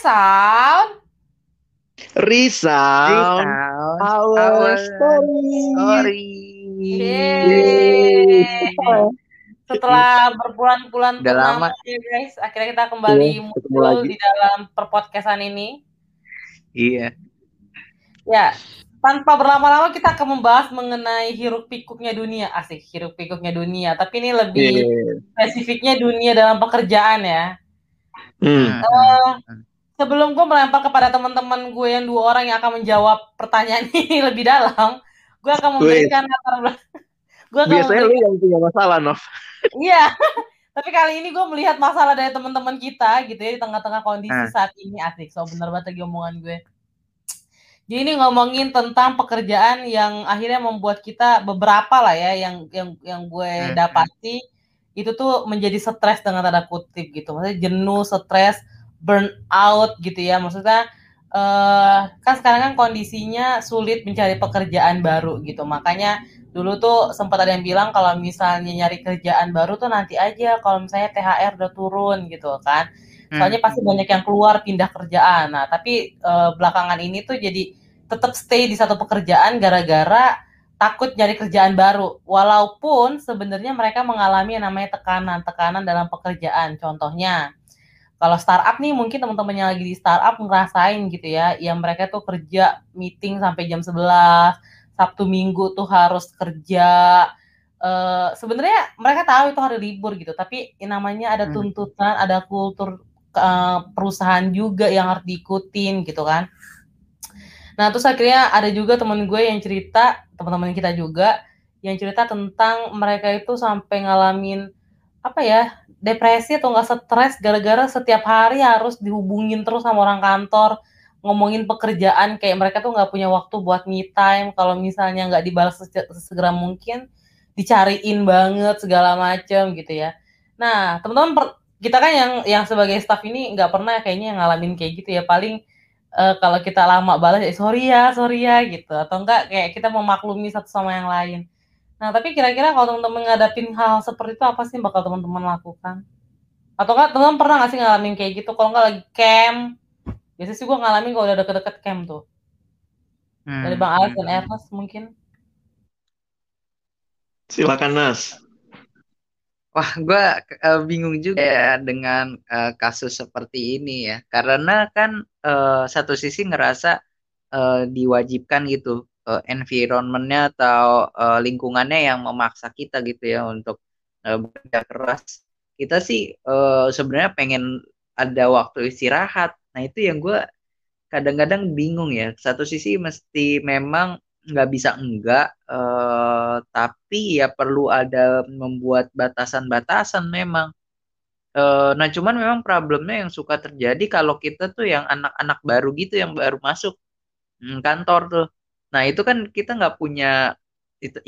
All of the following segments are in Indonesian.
sound. Resound. Resound Our, our story. story. Yeay. Setelah berbulan-bulan Udah purnama lama. ya guys, akhirnya kita kembali Iya, ketemu muncul lagi. di dalam perpodcastan ini. Iya. Ya, tanpa berlama-lama kita akan membahas mengenai hiruk pikuknya dunia. Asik, hiruk pikuknya dunia. Tapi ini lebih Iya. spesifiknya dunia dalam pekerjaan ya. Hmm. Eh, sebelum gue melempar kepada teman-teman gue yang dua orang yang akan menjawab pertanyaan ini lebih dalam, gue akan memberikan latar belakang. Gue akan Biasanya lu yang punya masalah, Nov. iya. Tapi kali ini gue melihat masalah dari teman-teman kita gitu ya di tengah-tengah kondisi Ah. saat ini asik. So bener banget lagi omongan gue. Jadi ini ngomongin tentang pekerjaan yang akhirnya membuat kita beberapa lah ya yang yang yang gue Hmm. dapati itu tuh menjadi stres dengan tanda kutip gitu. Maksudnya jenuh, stres, burn out gitu ya. Maksudnya eh kan sekarang kan kondisinya sulit mencari pekerjaan baru gitu. Makanya dulu tuh sempat ada yang bilang kalau misalnya nyari kerjaan baru tuh nanti aja kalau misalnya THR udah turun gitu kan. Soalnya pasti banyak yang keluar pindah kerjaan. Nah, tapi eh, belakangan ini tuh jadi tetap stay di satu pekerjaan gara-gara takut nyari kerjaan baru. Walaupun sebenarnya mereka mengalami yang namanya tekanan-tekanan dalam pekerjaan. Contohnya, kalau startup nih mungkin teman-teman yang lagi di startup ngerasain gitu ya, yang mereka tuh kerja meeting sampai jam 11, Sabtu Minggu tuh harus kerja. Eh sebenarnya mereka tahu itu hari libur gitu, tapi yang namanya ada Hmm. tuntutan, ada kultur eh, perusahaan juga yang harus diikutin gitu kan. Nah, terus akhirnya ada juga temen gue yang cerita, teman-teman kita juga, yang cerita tentang mereka itu sampai ngalamin apa ya, depresi atau enggak stres gara-gara setiap hari harus dihubungin terus sama orang kantor, ngomongin pekerjaan kayak mereka tuh nggak punya waktu buat me time, kalau misalnya nggak dibalas sesegera mungkin, dicariin banget segala macem gitu ya. Nah, teman-teman kita kan yang yang sebagai staff ini nggak pernah kayaknya ngalamin kayak gitu ya, paling eh, kalau kita lama balas ya sorry ya, sorry ya gitu, atau enggak kayak kita memaklumi satu sama yang lain. Nah, tapi kira-kira kalau teman-teman ngadapin hal seperti itu apa sih yang bakal teman-teman lakukan? Atau enggak teman-teman pernah nggak sih ngalamin kayak gitu? Kalau enggak lagi camp, biasanya sih gue ngalamin kalau udah deket-deket camp tuh. Dari Bang Alex dan Ernest mungkin. Silakan, Nas. Wah, gue bingung juga ya dengan eh, kasus seperti ini ya. Karena kan eh, satu sisi ngerasa eh, diwajibkan gitu eh, environment-nya atau eh, lingkungannya yang memaksa kita gitu ya untuk eh, bekerja keras. Kita sih eh, sebenarnya pengen ada waktu istirahat. Nah, itu yang gue kadang-kadang bingung ya. Satu sisi mesti memang nggak bisa enggak, eh, tapi ya perlu ada membuat batasan-batasan memang. Nah, cuman memang problemnya yang suka terjadi kalau kita tuh yang anak-anak baru gitu yang baru masuk mm, kantor tuh. Nah, itu kan kita nggak punya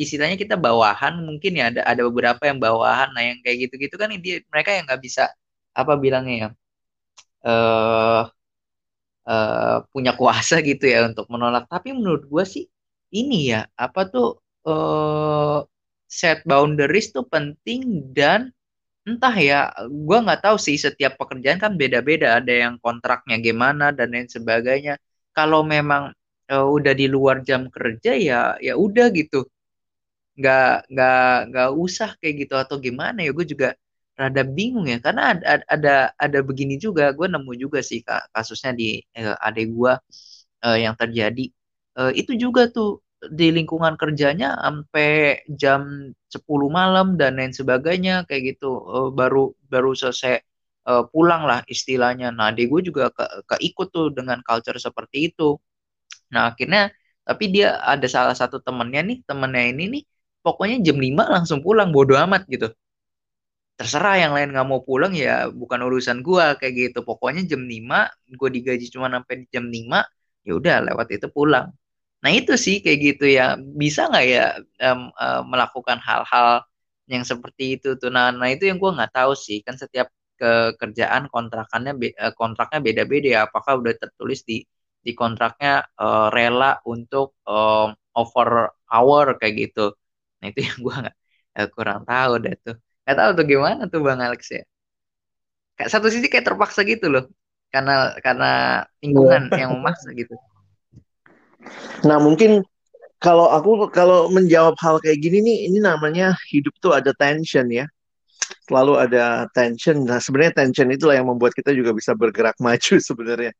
istilahnya kita bawahan mungkin ya ada ada beberapa yang bawahan. Nah, yang kayak gitu-gitu kan dia mereka yang nggak bisa apa bilangnya ya eh eh, punya kuasa gitu ya untuk menolak. Tapi menurut gue sih ini ya apa tuh eh set boundaries tuh penting dan entah ya gue nggak tahu sih setiap pekerjaan kan beda-beda. Ada yang kontraknya gimana dan lain sebagainya. Kalau memang eh, udah di luar jam kerja ya ya udah gitu. Nggak nggak nggak usah kayak gitu atau gimana ya gue juga rada bingung ya. Karena ada ada ada, begini juga gue nemu juga sih Kak, kasusnya di eh, adik gue eh, yang terjadi. Eh, itu juga tuh di lingkungan kerjanya sampai jam 10 malam dan lain sebagainya kayak gitu. Eh, baru baru selesai eh, pulang lah istilahnya. Nah adik gue juga ke, keikut tuh dengan culture seperti itu nah akhirnya tapi dia ada salah satu temennya nih temennya ini nih pokoknya jam 5 langsung pulang bodo amat gitu. Terserah yang lain nggak mau pulang ya bukan urusan gua kayak gitu. Pokoknya jam 5 gue digaji cuma sampai jam 5 ya udah lewat itu pulang. Nah itu sih kayak gitu ya. Bisa nggak ya em, eh, melakukan hal-hal yang seperti itu tuh? Nah, nah itu yang gua nggak tahu sih. Kan setiap kekerjaan kontrakannya eh, kontraknya beda-beda ya. Apakah udah tertulis di di kontraknya eh, rela untuk em, over hour kayak gitu nah itu yang gua nggak eh, kurang tahu deh tuh Gak tahu tuh gimana tuh Bang Alex ya. Kayak satu sisi kayak terpaksa gitu loh. karena karena lingkungan yang memaksa gitu. Nah, mungkin kalau aku kalau menjawab hal kayak gini nih, ini namanya hidup tuh ada tension ya. Selalu ada tension. Nah, sebenarnya tension itulah yang membuat kita juga bisa bergerak maju sebenarnya.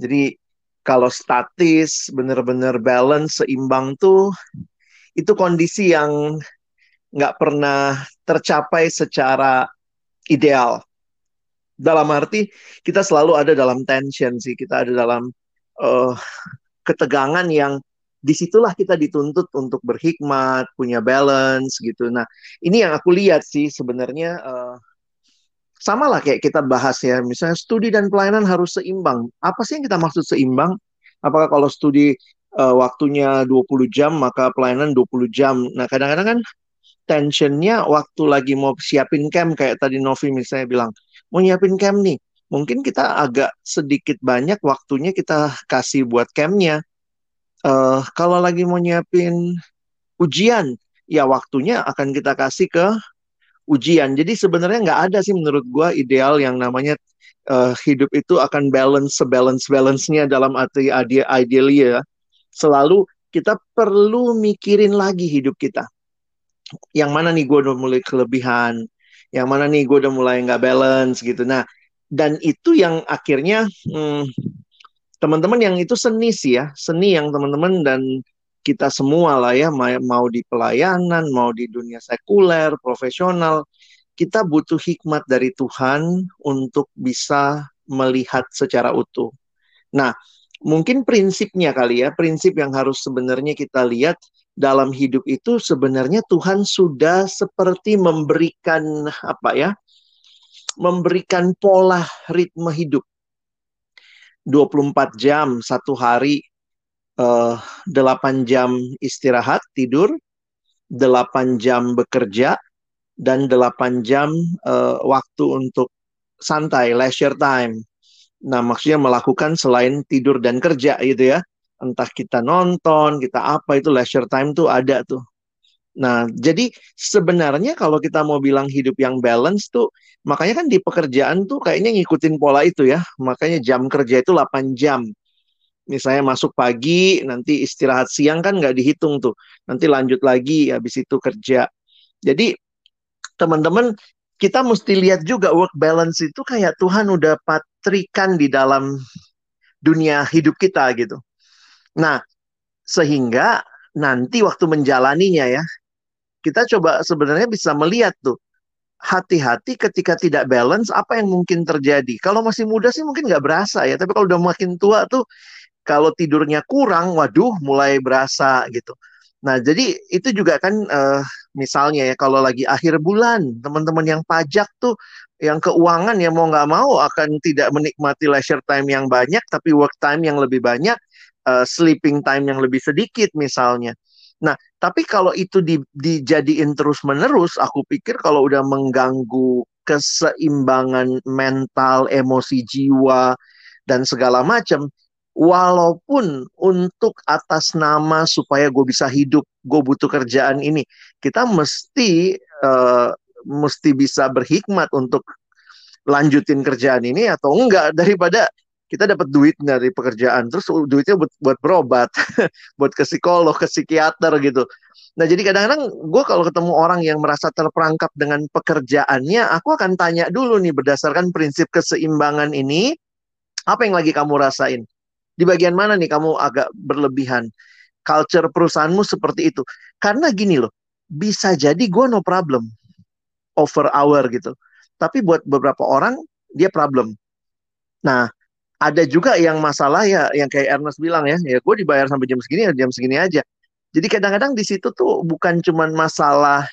Jadi kalau statis, benar-benar balance, seimbang tuh itu kondisi yang nggak pernah tercapai secara ideal. Dalam arti kita selalu ada dalam tension sih, kita ada dalam uh, ketegangan yang di situlah kita dituntut untuk berhikmat, punya balance gitu. Nah, ini yang aku lihat sih sebenarnya uh, sama lah kayak kita bahas ya, misalnya studi dan pelayanan harus seimbang. Apa sih yang kita maksud seimbang? Apakah kalau studi uh, waktunya 20 jam, maka pelayanan 20 jam? Nah, kadang-kadang kan tensionnya waktu lagi mau siapin camp, kayak tadi Novi misalnya bilang, mau nyiapin camp nih, mungkin kita agak sedikit banyak waktunya kita kasih buat campnya uh, kalau lagi mau nyiapin ujian, ya waktunya akan kita kasih ke ujian. Jadi sebenarnya nggak ada sih menurut gua ideal yang namanya uh, hidup itu akan balance sebalance balance-nya dalam arti ide ideal ya. Selalu kita perlu mikirin lagi hidup kita. Yang mana nih gue udah mulai kelebihan, yang mana nih gue udah mulai nggak balance gitu. Nah, dan itu yang akhirnya hmm, teman-teman yang itu seni sih ya, seni yang teman-teman dan kita semua lah ya, mau di pelayanan, mau di dunia sekuler, profesional, kita butuh hikmat dari Tuhan untuk bisa melihat secara utuh. Nah, mungkin prinsipnya kali ya, prinsip yang harus sebenarnya kita lihat dalam hidup itu sebenarnya Tuhan sudah seperti memberikan apa ya? memberikan pola ritme hidup 24 jam satu hari uh, eh, 8 jam istirahat tidur 8 jam bekerja dan 8 jam uh, waktu untuk santai leisure time nah maksudnya melakukan selain tidur dan kerja gitu ya entah kita nonton kita apa itu leisure time tuh ada tuh Nah, jadi sebenarnya kalau kita mau bilang hidup yang balance tuh, makanya kan di pekerjaan tuh kayaknya ngikutin pola itu ya. Makanya jam kerja itu 8 jam. Misalnya masuk pagi, nanti istirahat siang kan nggak dihitung tuh. Nanti lanjut lagi, habis itu kerja. Jadi teman-teman, kita mesti lihat juga work balance itu kayak Tuhan udah patrikan di dalam dunia hidup kita gitu. Nah, sehingga nanti waktu menjalaninya ya, kita coba sebenarnya bisa melihat tuh hati-hati ketika tidak balance apa yang mungkin terjadi. Kalau masih muda sih mungkin nggak berasa ya, tapi kalau udah makin tua tuh kalau tidurnya kurang, waduh mulai berasa gitu. Nah jadi itu juga kan uh, misalnya ya kalau lagi akhir bulan teman-teman yang pajak tuh yang keuangan ya mau nggak mau akan tidak menikmati leisure time yang banyak tapi work time yang lebih banyak, uh, sleeping time yang lebih sedikit misalnya. Nah, tapi kalau itu di, dijadiin terus-menerus, aku pikir kalau udah mengganggu keseimbangan mental, emosi jiwa, dan segala macam, walaupun untuk atas nama supaya gue bisa hidup, gue butuh kerjaan ini, kita mesti uh, mesti bisa berhikmat untuk lanjutin kerjaan ini atau enggak. Daripada kita dapat duit dari pekerjaan terus duitnya buat buat berobat buat ke psikolog ke psikiater gitu. Nah jadi kadang-kadang gue kalau ketemu orang yang merasa terperangkap dengan pekerjaannya aku akan tanya dulu nih berdasarkan prinsip keseimbangan ini apa yang lagi kamu rasain di bagian mana nih kamu agak berlebihan? Culture perusahaanmu seperti itu. Karena gini loh bisa jadi gue no problem over hour gitu. Tapi buat beberapa orang dia problem. Nah ada juga yang masalah ya yang kayak Ernest bilang ya ya gue dibayar sampai jam segini ya jam segini aja. Jadi kadang-kadang di situ tuh bukan cuman masalah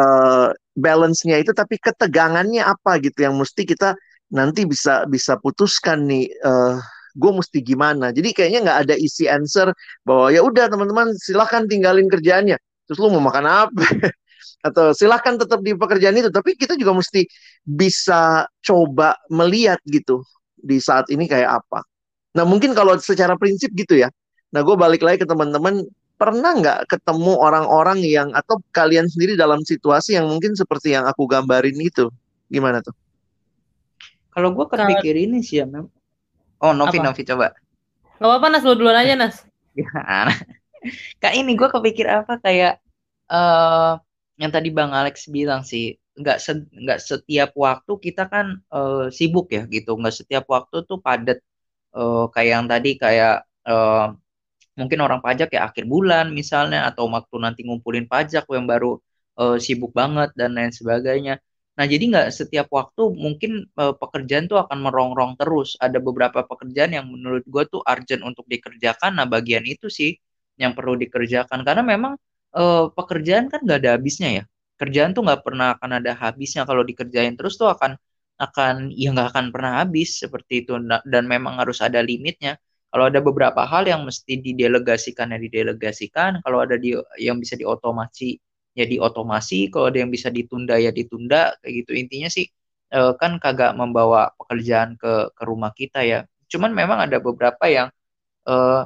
uh, balance-nya itu tapi ketegangannya apa gitu yang mesti kita nanti bisa bisa putuskan nih uh, gue mesti gimana jadi kayaknya nggak ada isi answer bahwa ya udah teman-teman silahkan tinggalin kerjaannya terus lu mau makan apa atau silahkan tetap di pekerjaan itu tapi kita juga mesti bisa coba melihat gitu di saat ini kayak apa. Nah mungkin kalau secara prinsip gitu ya. Nah gue balik lagi ke teman-teman pernah nggak ketemu orang-orang yang atau kalian sendiri dalam situasi yang mungkin seperti yang aku gambarin itu gimana tuh? Kalau gue kepikir ini sih ya, Oh, Novi, Apa? Novi coba. Gak apa-apa Nas, lu duluan aja Nas. Gimana? Kak ini gue kepikir apa kayak eh yang tadi Bang Alex bilang sih, nggak se nggak setiap waktu kita kan eh, sibuk ya gitu, nggak setiap waktu tuh padat Eh, kayak yang tadi kayak eh, mungkin orang pajak ya akhir bulan misalnya atau waktu nanti ngumpulin pajak yang baru eh, sibuk banget dan lain sebagainya. Nah, jadi nggak setiap waktu mungkin eh, pekerjaan tuh akan merongrong terus. Ada beberapa pekerjaan yang menurut gue tuh urgent untuk dikerjakan. Nah, bagian itu sih yang perlu dikerjakan karena memang eh, pekerjaan kan nggak ada habisnya ya. Kerjaan tuh nggak pernah akan ada habisnya kalau dikerjain terus tuh akan akan ya nggak akan pernah habis seperti itu Nah, dan memang harus ada limitnya. Kalau ada beberapa hal yang mesti didelegasikan ya didelegasikan, kalau ada di, yang bisa diotomasi ya diotomasi, kalau ada yang bisa ditunda ya ditunda, kayak gitu. Intinya sih eh, kan kagak membawa pekerjaan ke ke rumah kita ya. Cuman memang ada beberapa yang eh,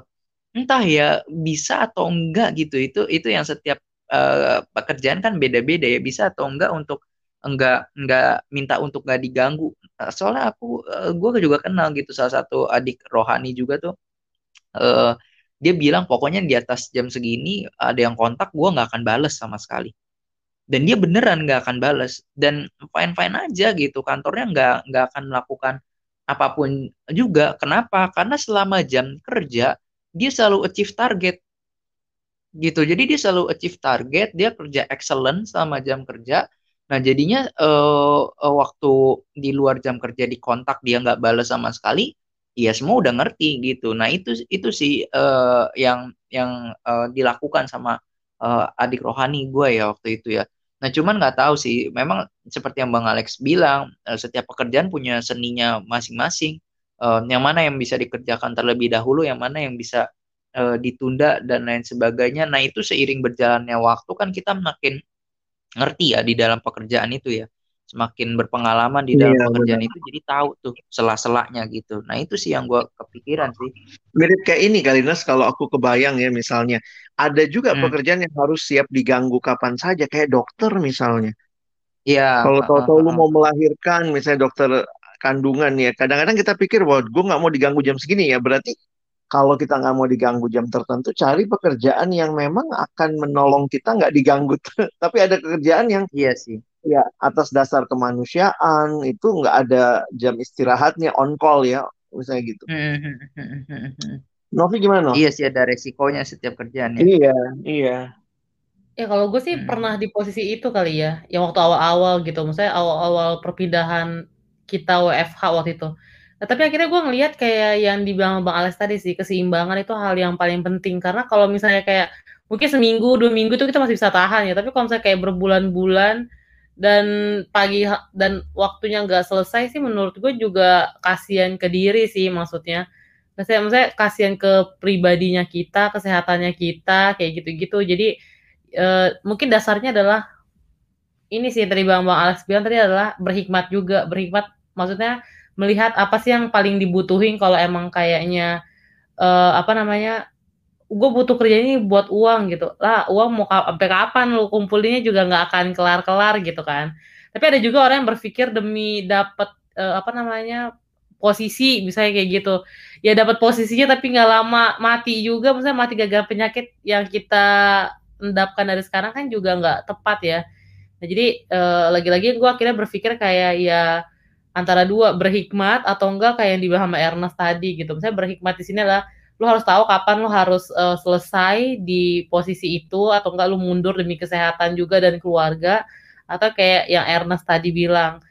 entah ya bisa atau enggak gitu. Itu itu yang setiap eh, pekerjaan kan beda-beda ya bisa atau enggak untuk enggak enggak minta untuk enggak diganggu. Soalnya aku gue juga kenal gitu salah satu adik rohani juga tuh eh, dia bilang pokoknya di atas jam segini ada yang kontak gue nggak akan bales sama sekali. Dan dia beneran nggak akan bales. Dan fine fine aja gitu kantornya nggak nggak akan melakukan apa pun juga. Kenapa? Karena selama jam kerja dia selalu achieve target. Gitu. Jadi dia selalu achieve target dia kerja excellent selama jam kerja. Nah jadinya eh, waktu di luar jam kerja di kontak dia nggak balas sama sekali ya semua udah ngerti gitu nah itu itu sih eh, yang yang eh, dilakukan sama eh, adik rohani gue ya waktu itu ya nah cuman nggak tahu sih memang seperti yang bang Alex bilang eh, setiap pekerjaan punya seninya masing-masing Eh, yang mana yang bisa dikerjakan terlebih dahulu yang mana yang bisa eh, ditunda dan lain sebagainya. Nah, itu seiring berjalannya waktu kan kita makin ngerti ya di dalam pekerjaan itu ya. Semakin berpengalaman di dalam Iya, pekerjaan benar. itu jadi tahu tuh sela-selanya gitu. Nah, itu sih yang gue kepikiran sih. Mirip kayak ini kali Nas, kalau aku kebayang ya misalnya. Ada juga Hmm. pekerjaan yang harus siap diganggu kapan saja, kayak dokter misalnya. Iya, Kalau tahu-tahu lu heeh. mau melahirkan, misalnya dokter kandungan ya, kadang-kadang kita pikir, wah gue nggak mau diganggu jam segini ya. Berarti kalau kita nggak mau diganggu jam tertentu, cari pekerjaan yang memang akan menolong kita nggak diganggu. Tapi ada pekerjaan yang Iya sih. Ya atas dasar kemanusiaan itu nggak ada jam istirahatnya on call ya, misalnya gitu. Hmm, hmm, hmm. Novi gimana? Iya sih ada resikonya setiap kerjaan ya. Iya, iya. Ya kalau gue sih Hmm. pernah di posisi itu kali ya, yang waktu awal-awal gitu, misalnya awal-awal perpindahan kita WFH waktu itu. Nah, tapi akhirnya gue ngelihat kayak yang dibilang Bang Alex tadi sih, keseimbangan itu hal yang paling penting. Karena kalau misalnya kayak mungkin seminggu, dua minggu tuh kita masih bisa tahan ya. Tapi kalau misalnya kayak berbulan-bulan dan pagi dan waktunya nggak selesai sih menurut gue juga kasihan ke diri sih maksudnya. Maksudnya, maksudnya kasihan ke pribadinya kita, kesehatannya kita, kayak gitu-gitu. Jadi eh, mungkin dasarnya adalah ini sih yang tadi Bang Bang Alex bilang tadi adalah berhikmat juga. Berhikmat maksudnya melihat apa sih yang paling dibutuhin kalau emang kayaknya eh, apa namanya gue butuh kerja ini buat uang gitu. Lah uang mau sampai kapan lu kumpulinnya juga nggak akan kelar-kelar gitu kan. Tapi ada juga orang yang berpikir demi dapat eh, apa namanya posisi misalnya kayak gitu. Ya dapat posisinya tapi nggak lama mati juga misalnya mati gagal penyakit yang kita endapkan dari sekarang kan juga nggak tepat ya. Nah jadi eh, lagi-lagi gue akhirnya berpikir kayak ya antara dua berhikmat atau enggak kayak yang dibilang sama Ernest tadi gitu. Misalnya berhikmat di sini adalah lu harus tahu kapan lu harus uh, selesai di posisi itu atau enggak lu mundur demi kesehatan juga dan keluarga atau kayak yang Ernest tadi bilang.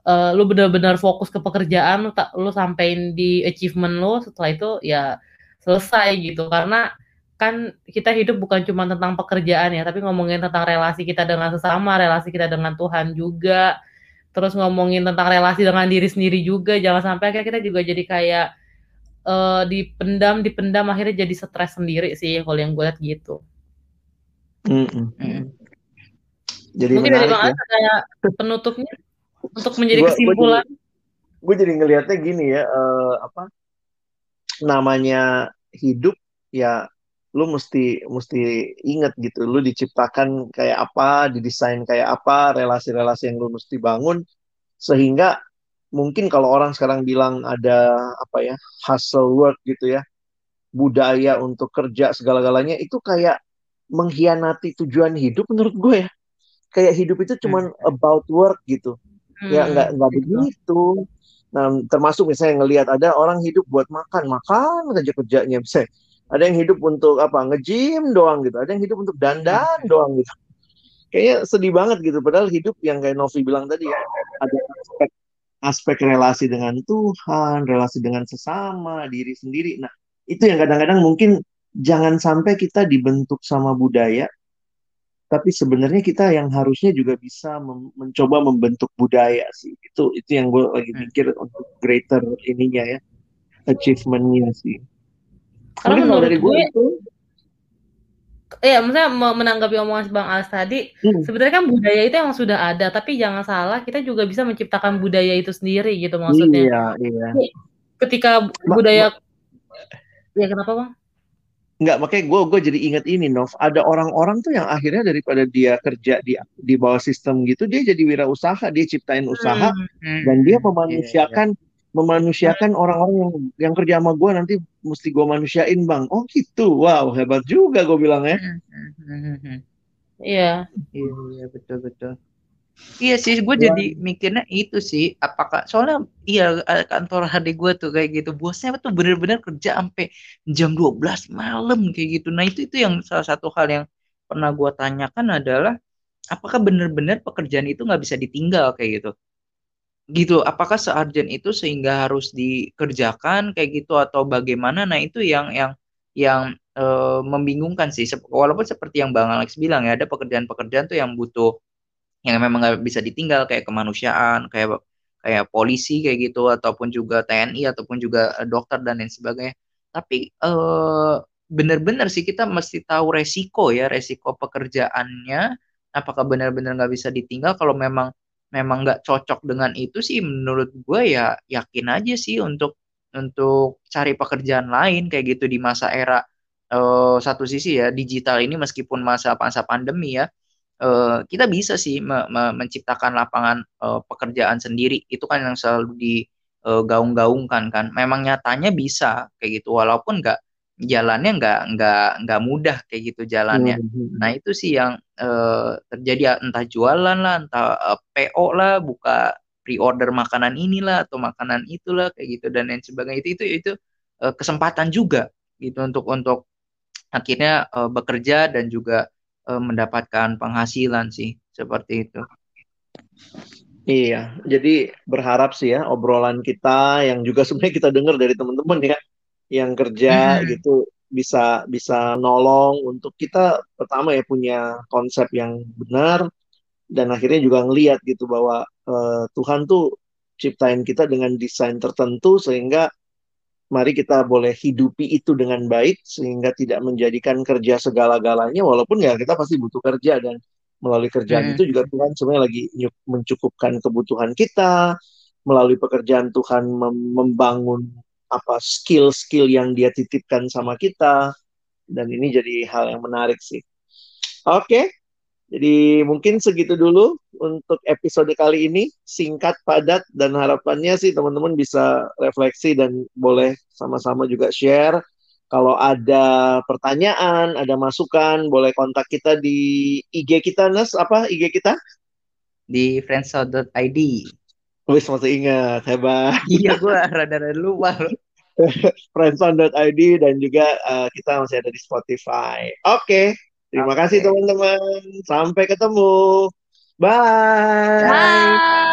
Uh, lu benar-benar fokus ke pekerjaan lu, lu sampein di achievement lu setelah itu ya selesai gitu. Karena kan kita hidup bukan cuma tentang pekerjaan ya tapi ngomongin tentang relasi kita dengan sesama relasi kita dengan Tuhan juga. Terus ngomongin tentang relasi dengan diri sendiri juga jangan sampai akhirnya kita juga jadi kayak uh, dipendam dipendam akhirnya jadi stres sendiri sih kalau yang gue lihat gitu. Mm -mm. Jadi mungkin dari bang ya. kayak penutupnya untuk menjadi gua, kesimpulan. Gue jadi, jadi ngelihatnya gini ya uh, apa namanya hidup ya lu mesti mesti inget gitu lu diciptakan kayak apa didesain kayak apa relasi-relasi yang lu mesti bangun sehingga mungkin kalau orang sekarang bilang ada apa ya hustle work gitu ya budaya untuk kerja segala-galanya itu kayak mengkhianati tujuan hidup menurut gue ya. Kayak hidup itu cuma hmm. about work gitu. Ya hmm, nggak nggak begitu. Nah termasuk misalnya ngelihat ada orang hidup buat makan makan kerja kerjanya. Bisa ada yang hidup untuk apa ngejim doang gitu ada yang hidup untuk dandan hmm. doang gitu. Kayaknya sedih banget gitu padahal hidup yang kayak Novi bilang tadi ya ada aspek aspek relasi dengan Tuhan relasi dengan sesama diri sendiri. Nah itu yang kadang-kadang mungkin jangan sampai kita dibentuk sama budaya tapi sebenarnya kita yang harusnya juga bisa mencoba membentuk budaya sih. Itu itu yang gue lagi hmm. pikir untuk greater ininya ya achievementnya sih. Karena menurut dari gue, gue itu Iya, maksudnya menanggapi omongan Bang Alex tadi, hmm. sebenarnya kan budaya itu yang sudah ada, tapi jangan salah, kita juga bisa menciptakan budaya itu sendiri gitu maksudnya. Iya, iya. Ketika budaya, ma ya kenapa bang? Enggak, makanya gue gue jadi ingat ini Nov. Ada orang-orang tuh yang akhirnya daripada dia kerja di di bawah sistem gitu, dia jadi wirausaha, dia ciptain usaha hmm. hmm. dan dia memanusiakan yeah, yeah. memanusiakan orang-orang yang yang kerja sama gue nanti mesti gue manusiain bang. Oh gitu, wow hebat juga gue bilang ya. Iya. Iya, iya betul betul. Iya sih, gue ya. jadi mikirnya itu sih. Apakah soalnya iya kantor HD gue tuh kayak gitu. Bosnya tuh bener-bener kerja sampai jam 12 malam kayak gitu. Nah itu itu yang salah satu hal yang pernah gue tanyakan adalah apakah bener-bener pekerjaan itu nggak bisa ditinggal kayak gitu. Gitu. Apakah searjen itu sehingga harus dikerjakan kayak gitu atau bagaimana? Nah itu yang yang yang e, membingungkan sih. Walaupun seperti yang Bang Alex bilang ya, ada pekerjaan-pekerjaan tuh yang butuh yang memang nggak bisa ditinggal kayak kemanusiaan kayak kayak polisi kayak gitu ataupun juga TNI ataupun juga eh, dokter dan lain sebagainya tapi eh, benar-benar sih kita mesti tahu resiko ya resiko pekerjaannya apakah benar-benar nggak bisa ditinggal kalau memang memang nggak cocok dengan itu sih menurut gue ya yakin aja sih untuk untuk cari pekerjaan lain kayak gitu di masa era uh, satu sisi ya digital ini meskipun masa masa pandemi ya uh, kita bisa sih me me menciptakan lapangan uh, pekerjaan sendiri. Itu kan yang selalu digaung-gaungkan kan. Memang nyatanya bisa kayak gitu. Walaupun nggak jalannya nggak nggak nggak mudah kayak gitu jalannya mm -hmm. nah itu sih yang uh, terjadi entah jualan lah entah uh, PO lah buka pre-order makanan inilah atau makanan itulah kayak gitu dan lain sebagainya itu itu itu uh, kesempatan juga gitu untuk untuk akhirnya bekerja dan juga mendapatkan penghasilan sih seperti itu. Iya, jadi berharap sih ya obrolan kita yang juga sebenarnya kita dengar dari teman-teman ya yang kerja hmm. gitu bisa bisa nolong untuk kita pertama ya punya konsep yang benar dan akhirnya juga ngelihat gitu bahwa uh, Tuhan tuh ciptain kita dengan desain tertentu sehingga mari kita boleh hidupi itu dengan baik sehingga tidak menjadikan kerja segala-galanya walaupun ya kita pasti butuh kerja dan melalui kerjaan hmm. itu juga Tuhan sebenarnya lagi mencukupkan kebutuhan kita melalui pekerjaan Tuhan mem membangun apa skill-skill yang dia titipkan sama kita dan ini jadi hal yang menarik sih. Oke. Jadi mungkin segitu dulu untuk episode kali ini, singkat, padat, dan harapannya sih teman-teman bisa refleksi dan boleh sama-sama juga share. Kalau ada pertanyaan, ada masukan, boleh kontak kita di IG kita, Nas. Apa IG kita? Di friendzone.id. Wis masih ingat, hebat. Iya, gue rada-rada lupa friendzone.id dan juga uh, kita masih ada di Spotify. Oke. Okay. Terima okay. kasih teman-teman. Sampai ketemu. Bye. Bye.